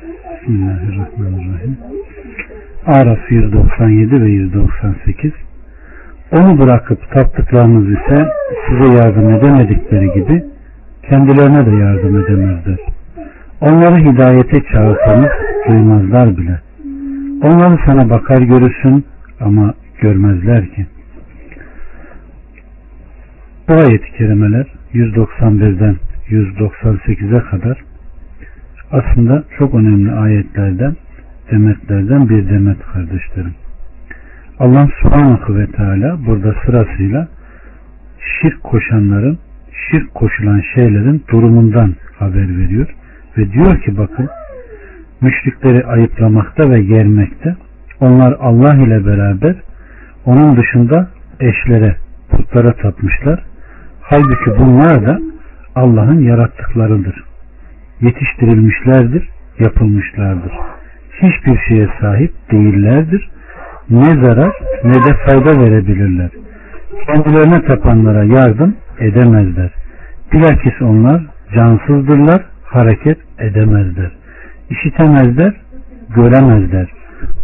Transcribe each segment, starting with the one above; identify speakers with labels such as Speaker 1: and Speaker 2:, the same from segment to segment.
Speaker 1: Bismillahirrahmanirrahim. Araf 197 ve 198 Onu bırakıp taptıklarınız ise size yardım edemedikleri gibi kendilerine de yardım edemezler. Onları hidayete çağırsanız duymazlar bile. Onları sana bakar görürsün ama görmezler ki. Bu ayet-i kerimeler 191'den 198'e kadar aslında çok önemli ayetlerden, demetlerden bir demet kardeşlerim. Allah subhanahu ve teala burada sırasıyla şirk koşanların, şirk koşulan şeylerin durumundan haber veriyor. Ve diyor ki bakın, müşrikleri ayıplamakta ve germekte, onlar Allah ile beraber onun dışında eşlere, putlara tapmışlar. Halbuki bunlar da Allah'ın yarattıklarıdır. Yetiştirilmişlerdir, yapılmışlardır. Hiçbir şeye sahip değillerdir. Ne zarar ne de fayda verebilirler. Kendilerine tapanlara yardım edemezler. Bilakis onlar cansızdırlar, hareket edemezler. İşitemezler, göremezler.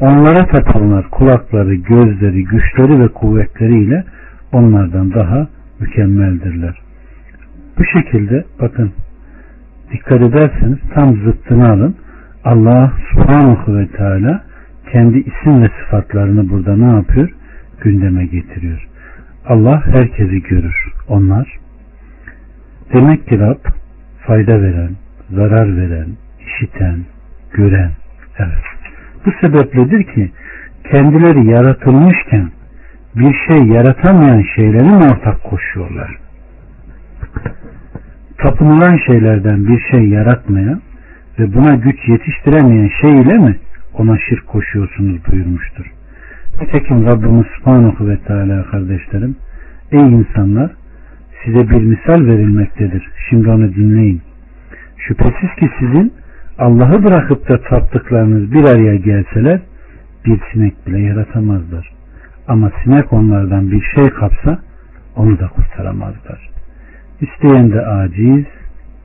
Speaker 1: Onlara tapanlar kulakları, gözleri, güçleri ve kuvvetleriyle onlardan daha mükemmeldirler. Bu şekilde bakın dikkat ederseniz tam zıttını alın. Allah subhanahu ve teala kendi isim ve sıfatlarını burada ne yapıyor? Gündeme getiriyor. Allah herkesi görür. Onlar demek ki Rab fayda veren, zarar veren, işiten, gören. Evet. Bu sebepledir ki kendileri yaratılmışken bir şey yaratamayan şeylerin ortak koşuyorlar tapınılan şeylerden bir şey yaratmayan ve buna güç yetiştiremeyen şey ile mi ona şirk koşuyorsunuz buyurmuştur. Nitekim Rabbimiz Subhanahu ve Teala kardeşlerim ey insanlar size bir misal verilmektedir. Şimdi onu dinleyin. Şüphesiz ki sizin Allah'ı bırakıp da taptıklarınız bir araya gelseler bir sinek bile yaratamazlar. Ama sinek onlardan bir şey kapsa onu da kurtaramazlar. İsteyen de aciz,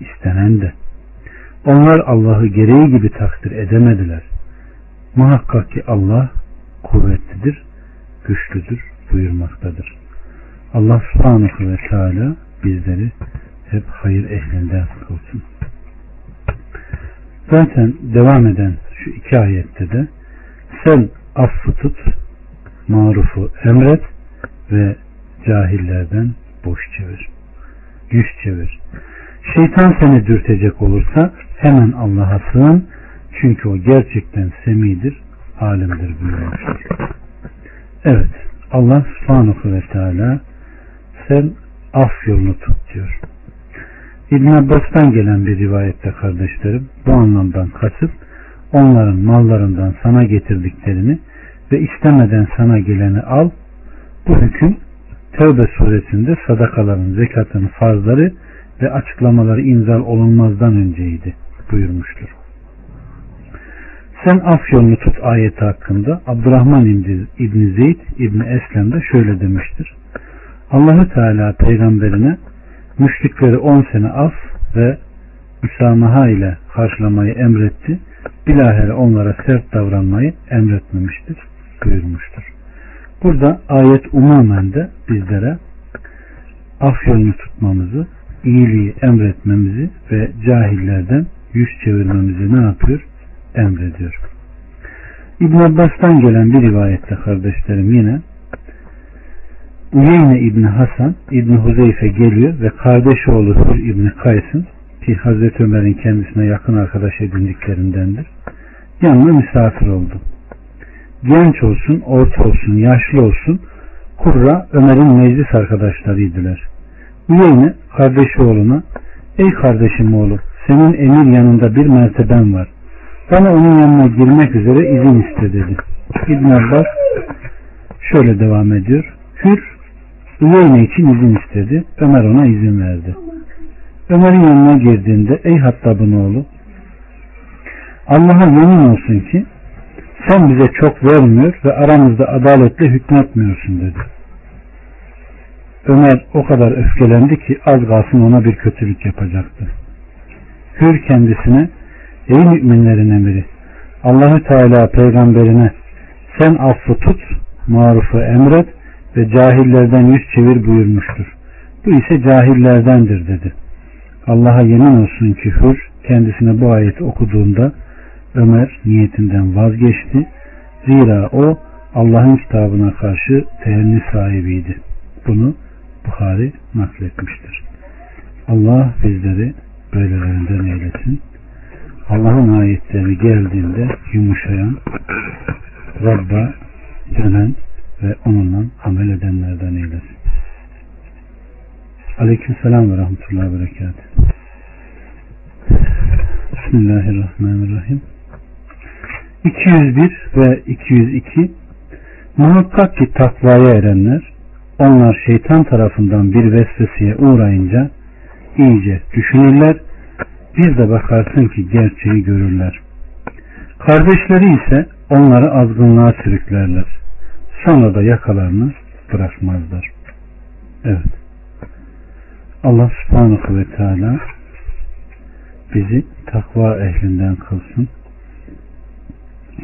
Speaker 1: istenen de. Onlar Allah'ı gereği gibi takdir edemediler. Muhakkak ki Allah kuvvetlidir, güçlüdür buyurmaktadır. Allah subhanahu ve teala bizleri hep hayır ehlinden kılsın. Zaten devam eden şu iki ayette de sen affı tut, marufu emret ve cahillerden boş çevir yüz çevir. Şeytan seni dürtecek olursa hemen Allah'a sığın. Çünkü o gerçekten semidir, alimdir buyurmuştur. Evet, Allah subhanahu ve teala sen af yolunu tut diyor. İbn Abbas'tan gelen bir rivayette kardeşlerim bu anlamdan kasıt onların mallarından sana getirdiklerini ve istemeden sana geleni al bu hüküm Tevbe suresinde sadakaların, zekatın farzları ve açıklamaları inzal olunmazdan önceydi buyurmuştur. Sen af yolunu tut ayeti hakkında Abdurrahman İbni Zeyd İbni Eslem de şöyle demiştir. Allahü Teala peygamberine müşrikleri on sene af ve müsamaha ile karşılamayı emretti. Bilahare onlara sert davranmayı emretmemiştir buyurmuştur. Burada ayet umumen de bizlere af yolunu tutmamızı, iyiliği emretmemizi ve cahillerden yüz çevirmemizi ne yapıyor? Emrediyor. İbn Abbas'tan gelen bir rivayette kardeşlerim yine Uyeyne İbni Hasan İbni Huzeyfe geliyor ve kardeş oğlu Hür İbni Kays'ın ki Hazreti Ömer'in kendisine yakın arkadaş edindiklerindendir. Yanına misafir oldu genç olsun, orta olsun, yaşlı olsun Kurra Ömer'in meclis arkadaşlarıydılar. Üyeyne kardeşi oğluna Ey kardeşim oğlu senin emir yanında bir merteben var. Bana onun yanına girmek üzere izin iste dedi. İbn Abbas şöyle devam ediyor. Hür Üveyne için izin istedi. Ömer ona izin verdi. Ömer'in yanına girdiğinde ey Hattab'ın oğlu Allah'a yemin olsun ki sen bize çok vermiyor ve aramızda adaletle hükmetmiyorsun dedi. Ömer o kadar öfkelendi ki az kalsın ona bir kötülük yapacaktı. Hür kendisine Ey müminlerin emiri Allahü Teala peygamberine sen affı tut, marufu emret ve cahillerden yüz çevir buyurmuştur. Bu ise cahillerdendir dedi. Allah'a yemin olsun ki Hür kendisine bu ayeti okuduğunda Ömer niyetinden vazgeçti. Zira o Allah'ın kitabına karşı tehenni sahibiydi. Bunu Bukhari nakletmiştir. Allah bizleri böylelerinden eylesin. Allah'ın ayetleri geldiğinde yumuşayan, Rabb'a dönen ve onunla amel edenlerden eylesin. Aleyküm selam ve rahmetullahi ve berekat. Bismillahirrahmanirrahim. 201 ve 202 Muhakkak ki takvaya erenler onlar şeytan tarafından bir vesveseye uğrayınca iyice düşünürler bir de bakarsın ki gerçeği görürler. Kardeşleri ise onları azgınlığa sürüklerler. Sonra da yakalarını bırakmazlar. Evet. Allah subhanahu ve teala bizi takva ehlinden kılsın.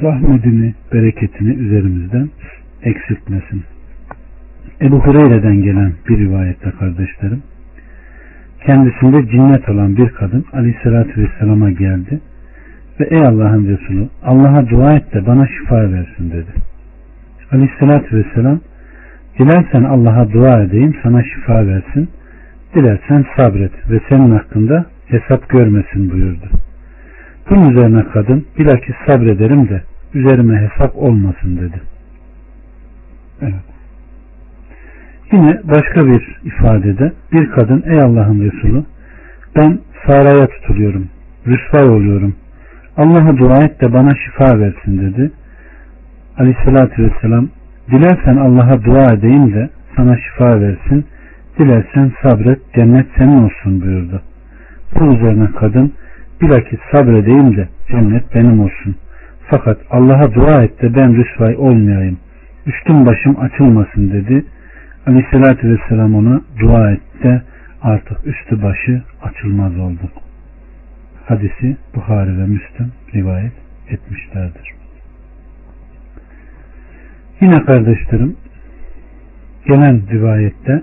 Speaker 1: Rahmetini, bereketini üzerimizden eksiltmesin. Ebu Hureyre'den gelen bir rivayette kardeşlerim, kendisinde cinnet olan bir kadın aleyhissalatü vesselama geldi ve ey Allah'ın Resulü Allah'a dua et de bana şifa versin dedi. Aleyhissalatü vesselam dilersen Allah'a dua edeyim sana şifa versin dilersen sabret ve senin hakkında hesap görmesin buyurdu. Bunun üzerine kadın bilakis sabrederim de üzerime hesap olmasın dedi. Evet. Yine başka bir ifadede bir kadın ey Allah'ın Resulü ben saraya tutuluyorum, rüsvay oluyorum. Allah'a dua et de bana şifa versin dedi. Aleyhissalatü vesselam dilersen Allah'a dua edeyim de sana şifa versin. Dilersen sabret cennet senin olsun buyurdu. Bu üzerine kadın bilakis sabredeyim de cennet benim olsun. Fakat Allah'a dua et de ben rüsvay olmayayım. Üstüm başım açılmasın dedi. Aleyhissalatü vesselam ona dua et de artık üstü başı açılmaz oldu. Hadisi Buhari ve Müslüm rivayet etmişlerdir. Yine kardeşlerim gelen rivayette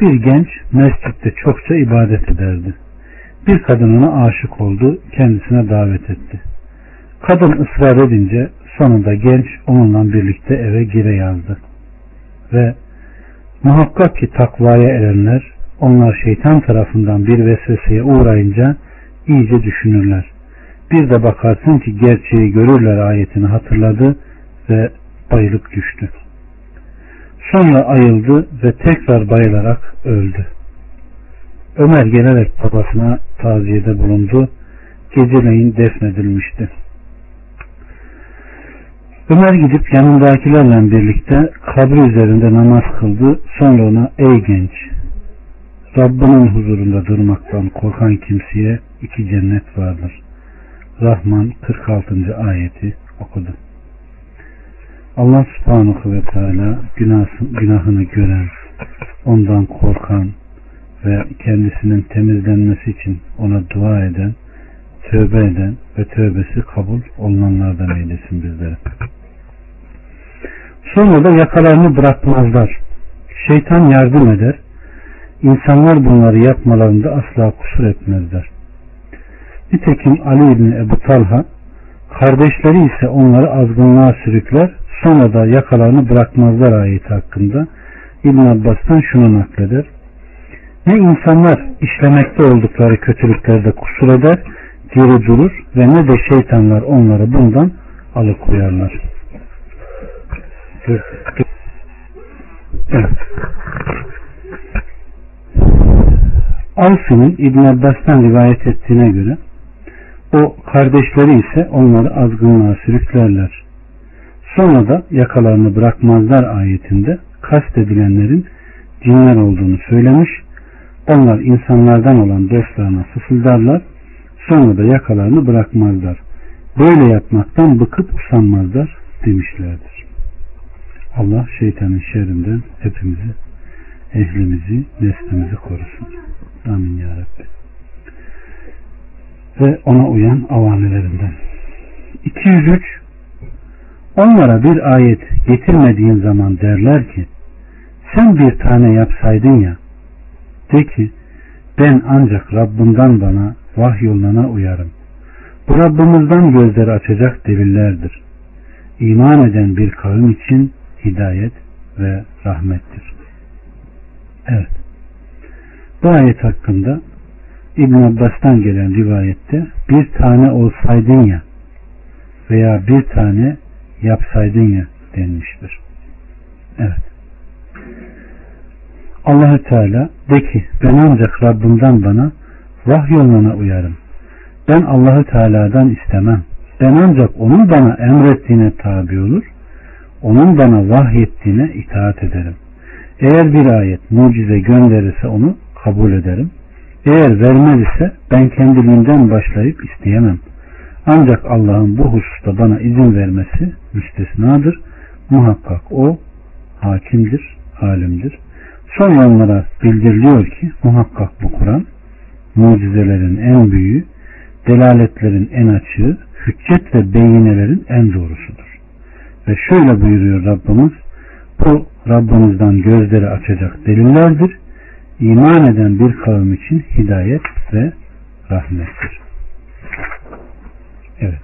Speaker 1: bir genç mescitte çokça ibadet ederdi. Bir kadın ona aşık oldu, kendisine davet etti. Kadın ısrar edince sonunda genç onunla birlikte eve gire yazdı. Ve muhakkak ki takvaya erenler onlar şeytan tarafından bir vesveseye uğrayınca iyice düşünürler. Bir de bakarsın ki gerçeği görürler ayetini hatırladı ve bayılıp düştü. Sonra ayıldı ve tekrar bayılarak öldü. Ömer gelerek babasına taziyede bulundu. Geceleyin defnedilmişti. Ömer gidip yanındakilerle birlikte kabri üzerinde namaz kıldı. Sonra ona ey genç Rabbinin huzurunda durmaktan korkan kimseye iki cennet vardır. Rahman 46. ayeti okudu. Allah subhanahu ve teala günahını gören, ondan korkan ve kendisinin temizlenmesi için ona dua eden, tövbe eden ve tövbesi kabul olunanlardan eylesin bizlere. Sonra da yakalarını bırakmazlar. Şeytan yardım eder. İnsanlar bunları yapmalarında asla kusur etmezler. Nitekim Ali İbni Ebu Talha kardeşleri ise onları azgınlığa sürükler sonra da yakalarını bırakmazlar ayeti hakkında İbn Abbas'tan şunu nakleder. Ne insanlar işlemekte oldukları kötülüklerde kusur eder, geri durur ve ne de şeytanlar onları bundan alıkoyarlar. Evet. Avfi'nin İbn Abbas'tan rivayet ettiğine göre o kardeşleri ise onları azgınlığa sürüklerler. Sonra da yakalarını bırakmazlar ayetinde kastedilenlerin cinler olduğunu söylemiş. Onlar insanlardan olan dostlarına fısıldarlar. Sonra da yakalarını bırakmazlar. Böyle yapmaktan bıkıp usanmazlar demişlerdir. Allah şeytanın şerrinden hepimizi, ehlimizi, neslimizi korusun. Amin ya Rabbi. ve ona uyan avamelerinden. 203 Onlara bir ayet getirmediğin zaman derler ki sen bir tane yapsaydın ya de ki ben ancak Rabbimden bana vahyoluna uyarım. Bu Rabbimizden gözleri açacak delillerdir. İman eden bir kavim için hidayet ve rahmettir. Evet. Bu ayet hakkında İbn Abbas'tan gelen rivayette bir tane olsaydın ya veya bir tane yapsaydın ya denmiştir. Evet. Allahü Teala de ki ben ancak Rabbimden bana vahyoluna uyarım. Ben Allahü Teala'dan istemem. Ben ancak onun bana emrettiğine tabi olur. Onun bana vahyettiğine itaat ederim. Eğer bir ayet mucize gönderirse onu kabul ederim. Eğer vermez ise ben kendiliğimden başlayıp isteyemem. Ancak Allah'ın bu hususta bana izin vermesi müstesnadır. Muhakkak o hakimdir, alimdir. Sonra onlara bildiriliyor ki muhakkak bu Kur'an mucizelerin en büyüğü, delaletlerin en açığı, hüccet ve beyinelerin en doğrusudur. Ve şöyle buyuruyor Rabbimiz, bu Rabbimizden gözleri açacak delillerdir. İman eden bir kavim için hidayet ve rahmettir. Evet.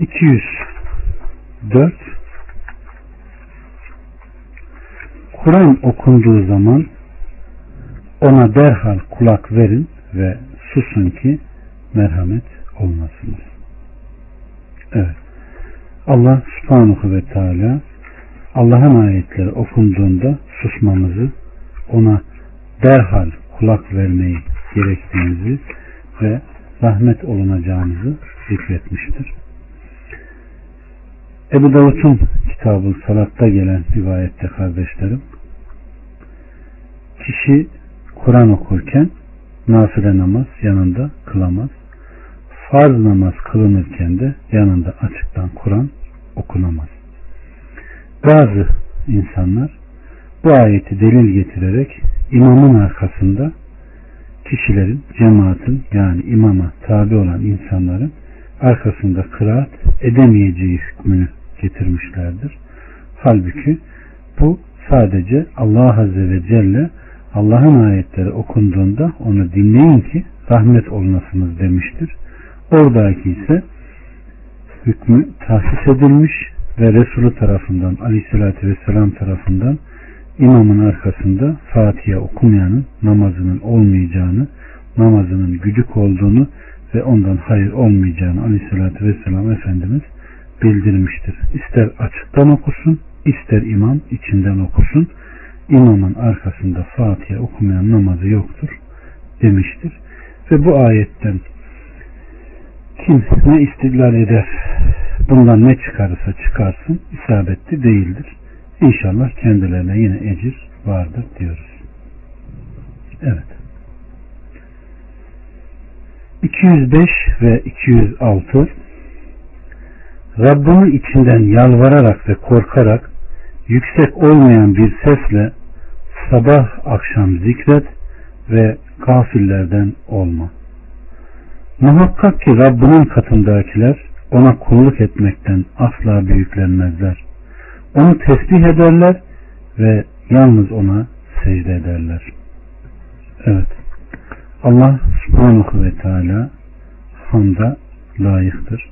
Speaker 1: 204 Kur'an okunduğu zaman ona derhal kulak verin ve susun ki merhamet olmasınız. Evet. Allah subhanahu ve teala Allah'ın ayetleri okunduğunda susmamızı, ona derhal kulak vermeyi gerektiğimizi ve rahmet olunacağımızı zikretmiştir. Ebu Davud'un kitabı Salat'ta gelen rivayette kardeşlerim kişi Kur'an okurken nafile namaz yanında kılamaz. Farz namaz kılınırken de yanında açıktan Kur'an okunamaz. Bazı insanlar bu ayeti delil getirerek imamın arkasında kişilerin, cemaatin yani imama tabi olan insanların arkasında kıraat edemeyeceği hükmünü getirmişlerdir. Halbuki bu sadece Allah Azze ve Celle Allah'ın ayetleri okunduğunda onu dinleyin ki rahmet olunasınız demiştir. Oradaki ise hükmü tahsis edilmiş ve Resulü tarafından aleyhissalatü vesselam tarafından imamın arkasında Fatiha okumayanın namazının olmayacağını, namazının güdük olduğunu ve ondan hayır olmayacağını aleyhissalatü vesselam Efendimiz bildirmiştir. İster açıktan okusun, ister imam içinden okusun. İmamın arkasında Fatiha okumayan namazı yoktur demiştir. Ve bu ayetten kim ne istidlal eder bundan ne çıkarırsa çıkarsın isabetli değildir. İnşallah kendilerine yine ecir vardır diyoruz. Evet. 205 ve 206 Rabbini içinden yalvararak ve korkarak yüksek olmayan bir sesle sabah akşam zikret ve gafillerden olma. Muhakkak ki Rabbinin katındakiler ona kulluk etmekten asla büyüklenmezler. Onu tesbih ederler ve yalnız ona secde ederler. Evet. Allah subhanahu ve teala hamda layıktır.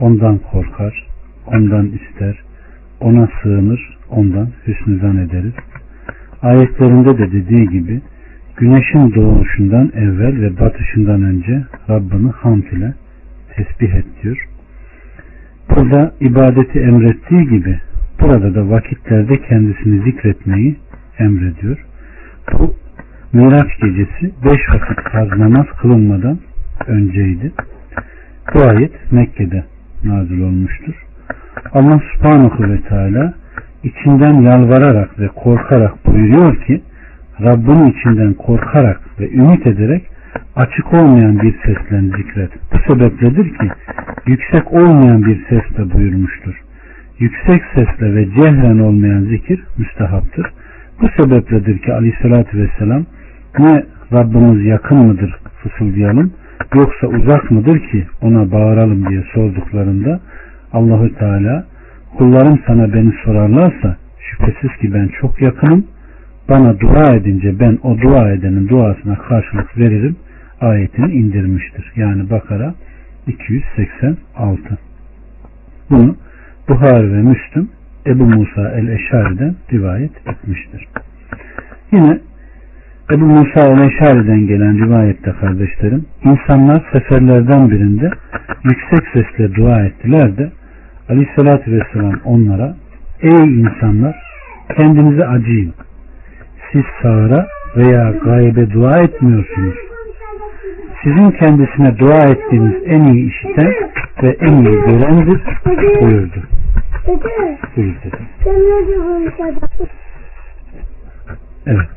Speaker 1: Ondan korkar, ondan ister, ona sığınır, ondan hüsnü zan ederiz. Ayetlerinde de dediği gibi güneşin doğuşundan evvel ve batışından önce Rabbini hamd ile tesbih et diyor. Burada ibadeti emrettiği gibi burada da vakitlerde kendisini zikretmeyi emrediyor. Bu Miraç gecesi beş vakit farz namaz kılınmadan önceydi. Bu ayet Mekke'de nazil olmuştur. Allah subhanahu ve teala içinden yalvararak ve korkarak buyuruyor ki Rabbinin içinden korkarak ve ümit ederek açık olmayan bir sesle zikret. Bu sebepledir ki yüksek olmayan bir sesle buyurmuştur. Yüksek sesle ve cehren olmayan zikir müstehaptır. Bu sebepledir ki aleyhissalatü vesselam ne Rabbimiz yakın mıdır fısıldayalım yoksa uzak mıdır ki ona bağıralım diye sorduklarında Allahü Teala kullarım sana beni sorarlarsa şüphesiz ki ben çok yakınım bana dua edince ben o dua edenin duasına karşılık veririm ayetini indirmiştir. Yani Bakara 286 bunu Buhari ve Müslüm Ebu Musa el-Eşari'den rivayet etmiştir. Yine Ebu Musa el-Eşari'den gelen rivayette kardeşlerim insanlar seferlerden birinde yüksek sesle dua ettiler de Aleyhisselatü Vesselam onlara ey insanlar kendinize acıyın siz sağıra veya gaybe dua etmiyorsunuz sizin kendisine dua ettiğiniz en iyi işiten ve en iyi görendir buyurdu. Buyur dedi. Evet.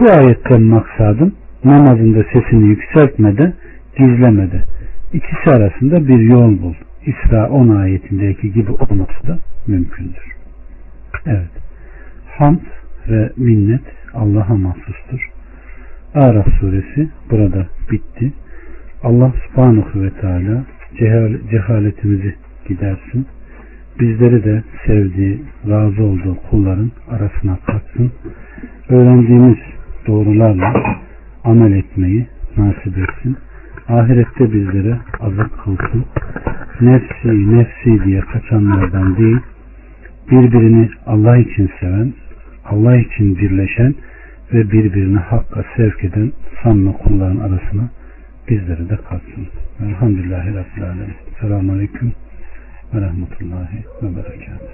Speaker 1: Bu ayetten maksadım namazında sesini yükseltmede, gizlemede. İkisi arasında bir yol bul. İsra 10 ayetindeki gibi olması da mümkündür. Evet. Hamd ve minnet Allah'a mahsustur. Araf suresi burada bitti. Allah subhanahu ve teala cehaletimizi gidersin. Bizleri de sevdiği, razı olduğu kulların arasına katsın. Öğrendiğimiz doğrularla amel etmeyi nasip etsin. Ahirette bizlere azık kılsın. Nefsi, nefsi diye kaçanlardan değil, birbirini Allah için seven, Allah için birleşen ve birbirini hakka sevk eden samimi kulların arasına bizleri de katsın. Elhamdülillahi Rabbil Alemin. Selamun Aleyküm ve Rahmetullahi ve Berekatuhu.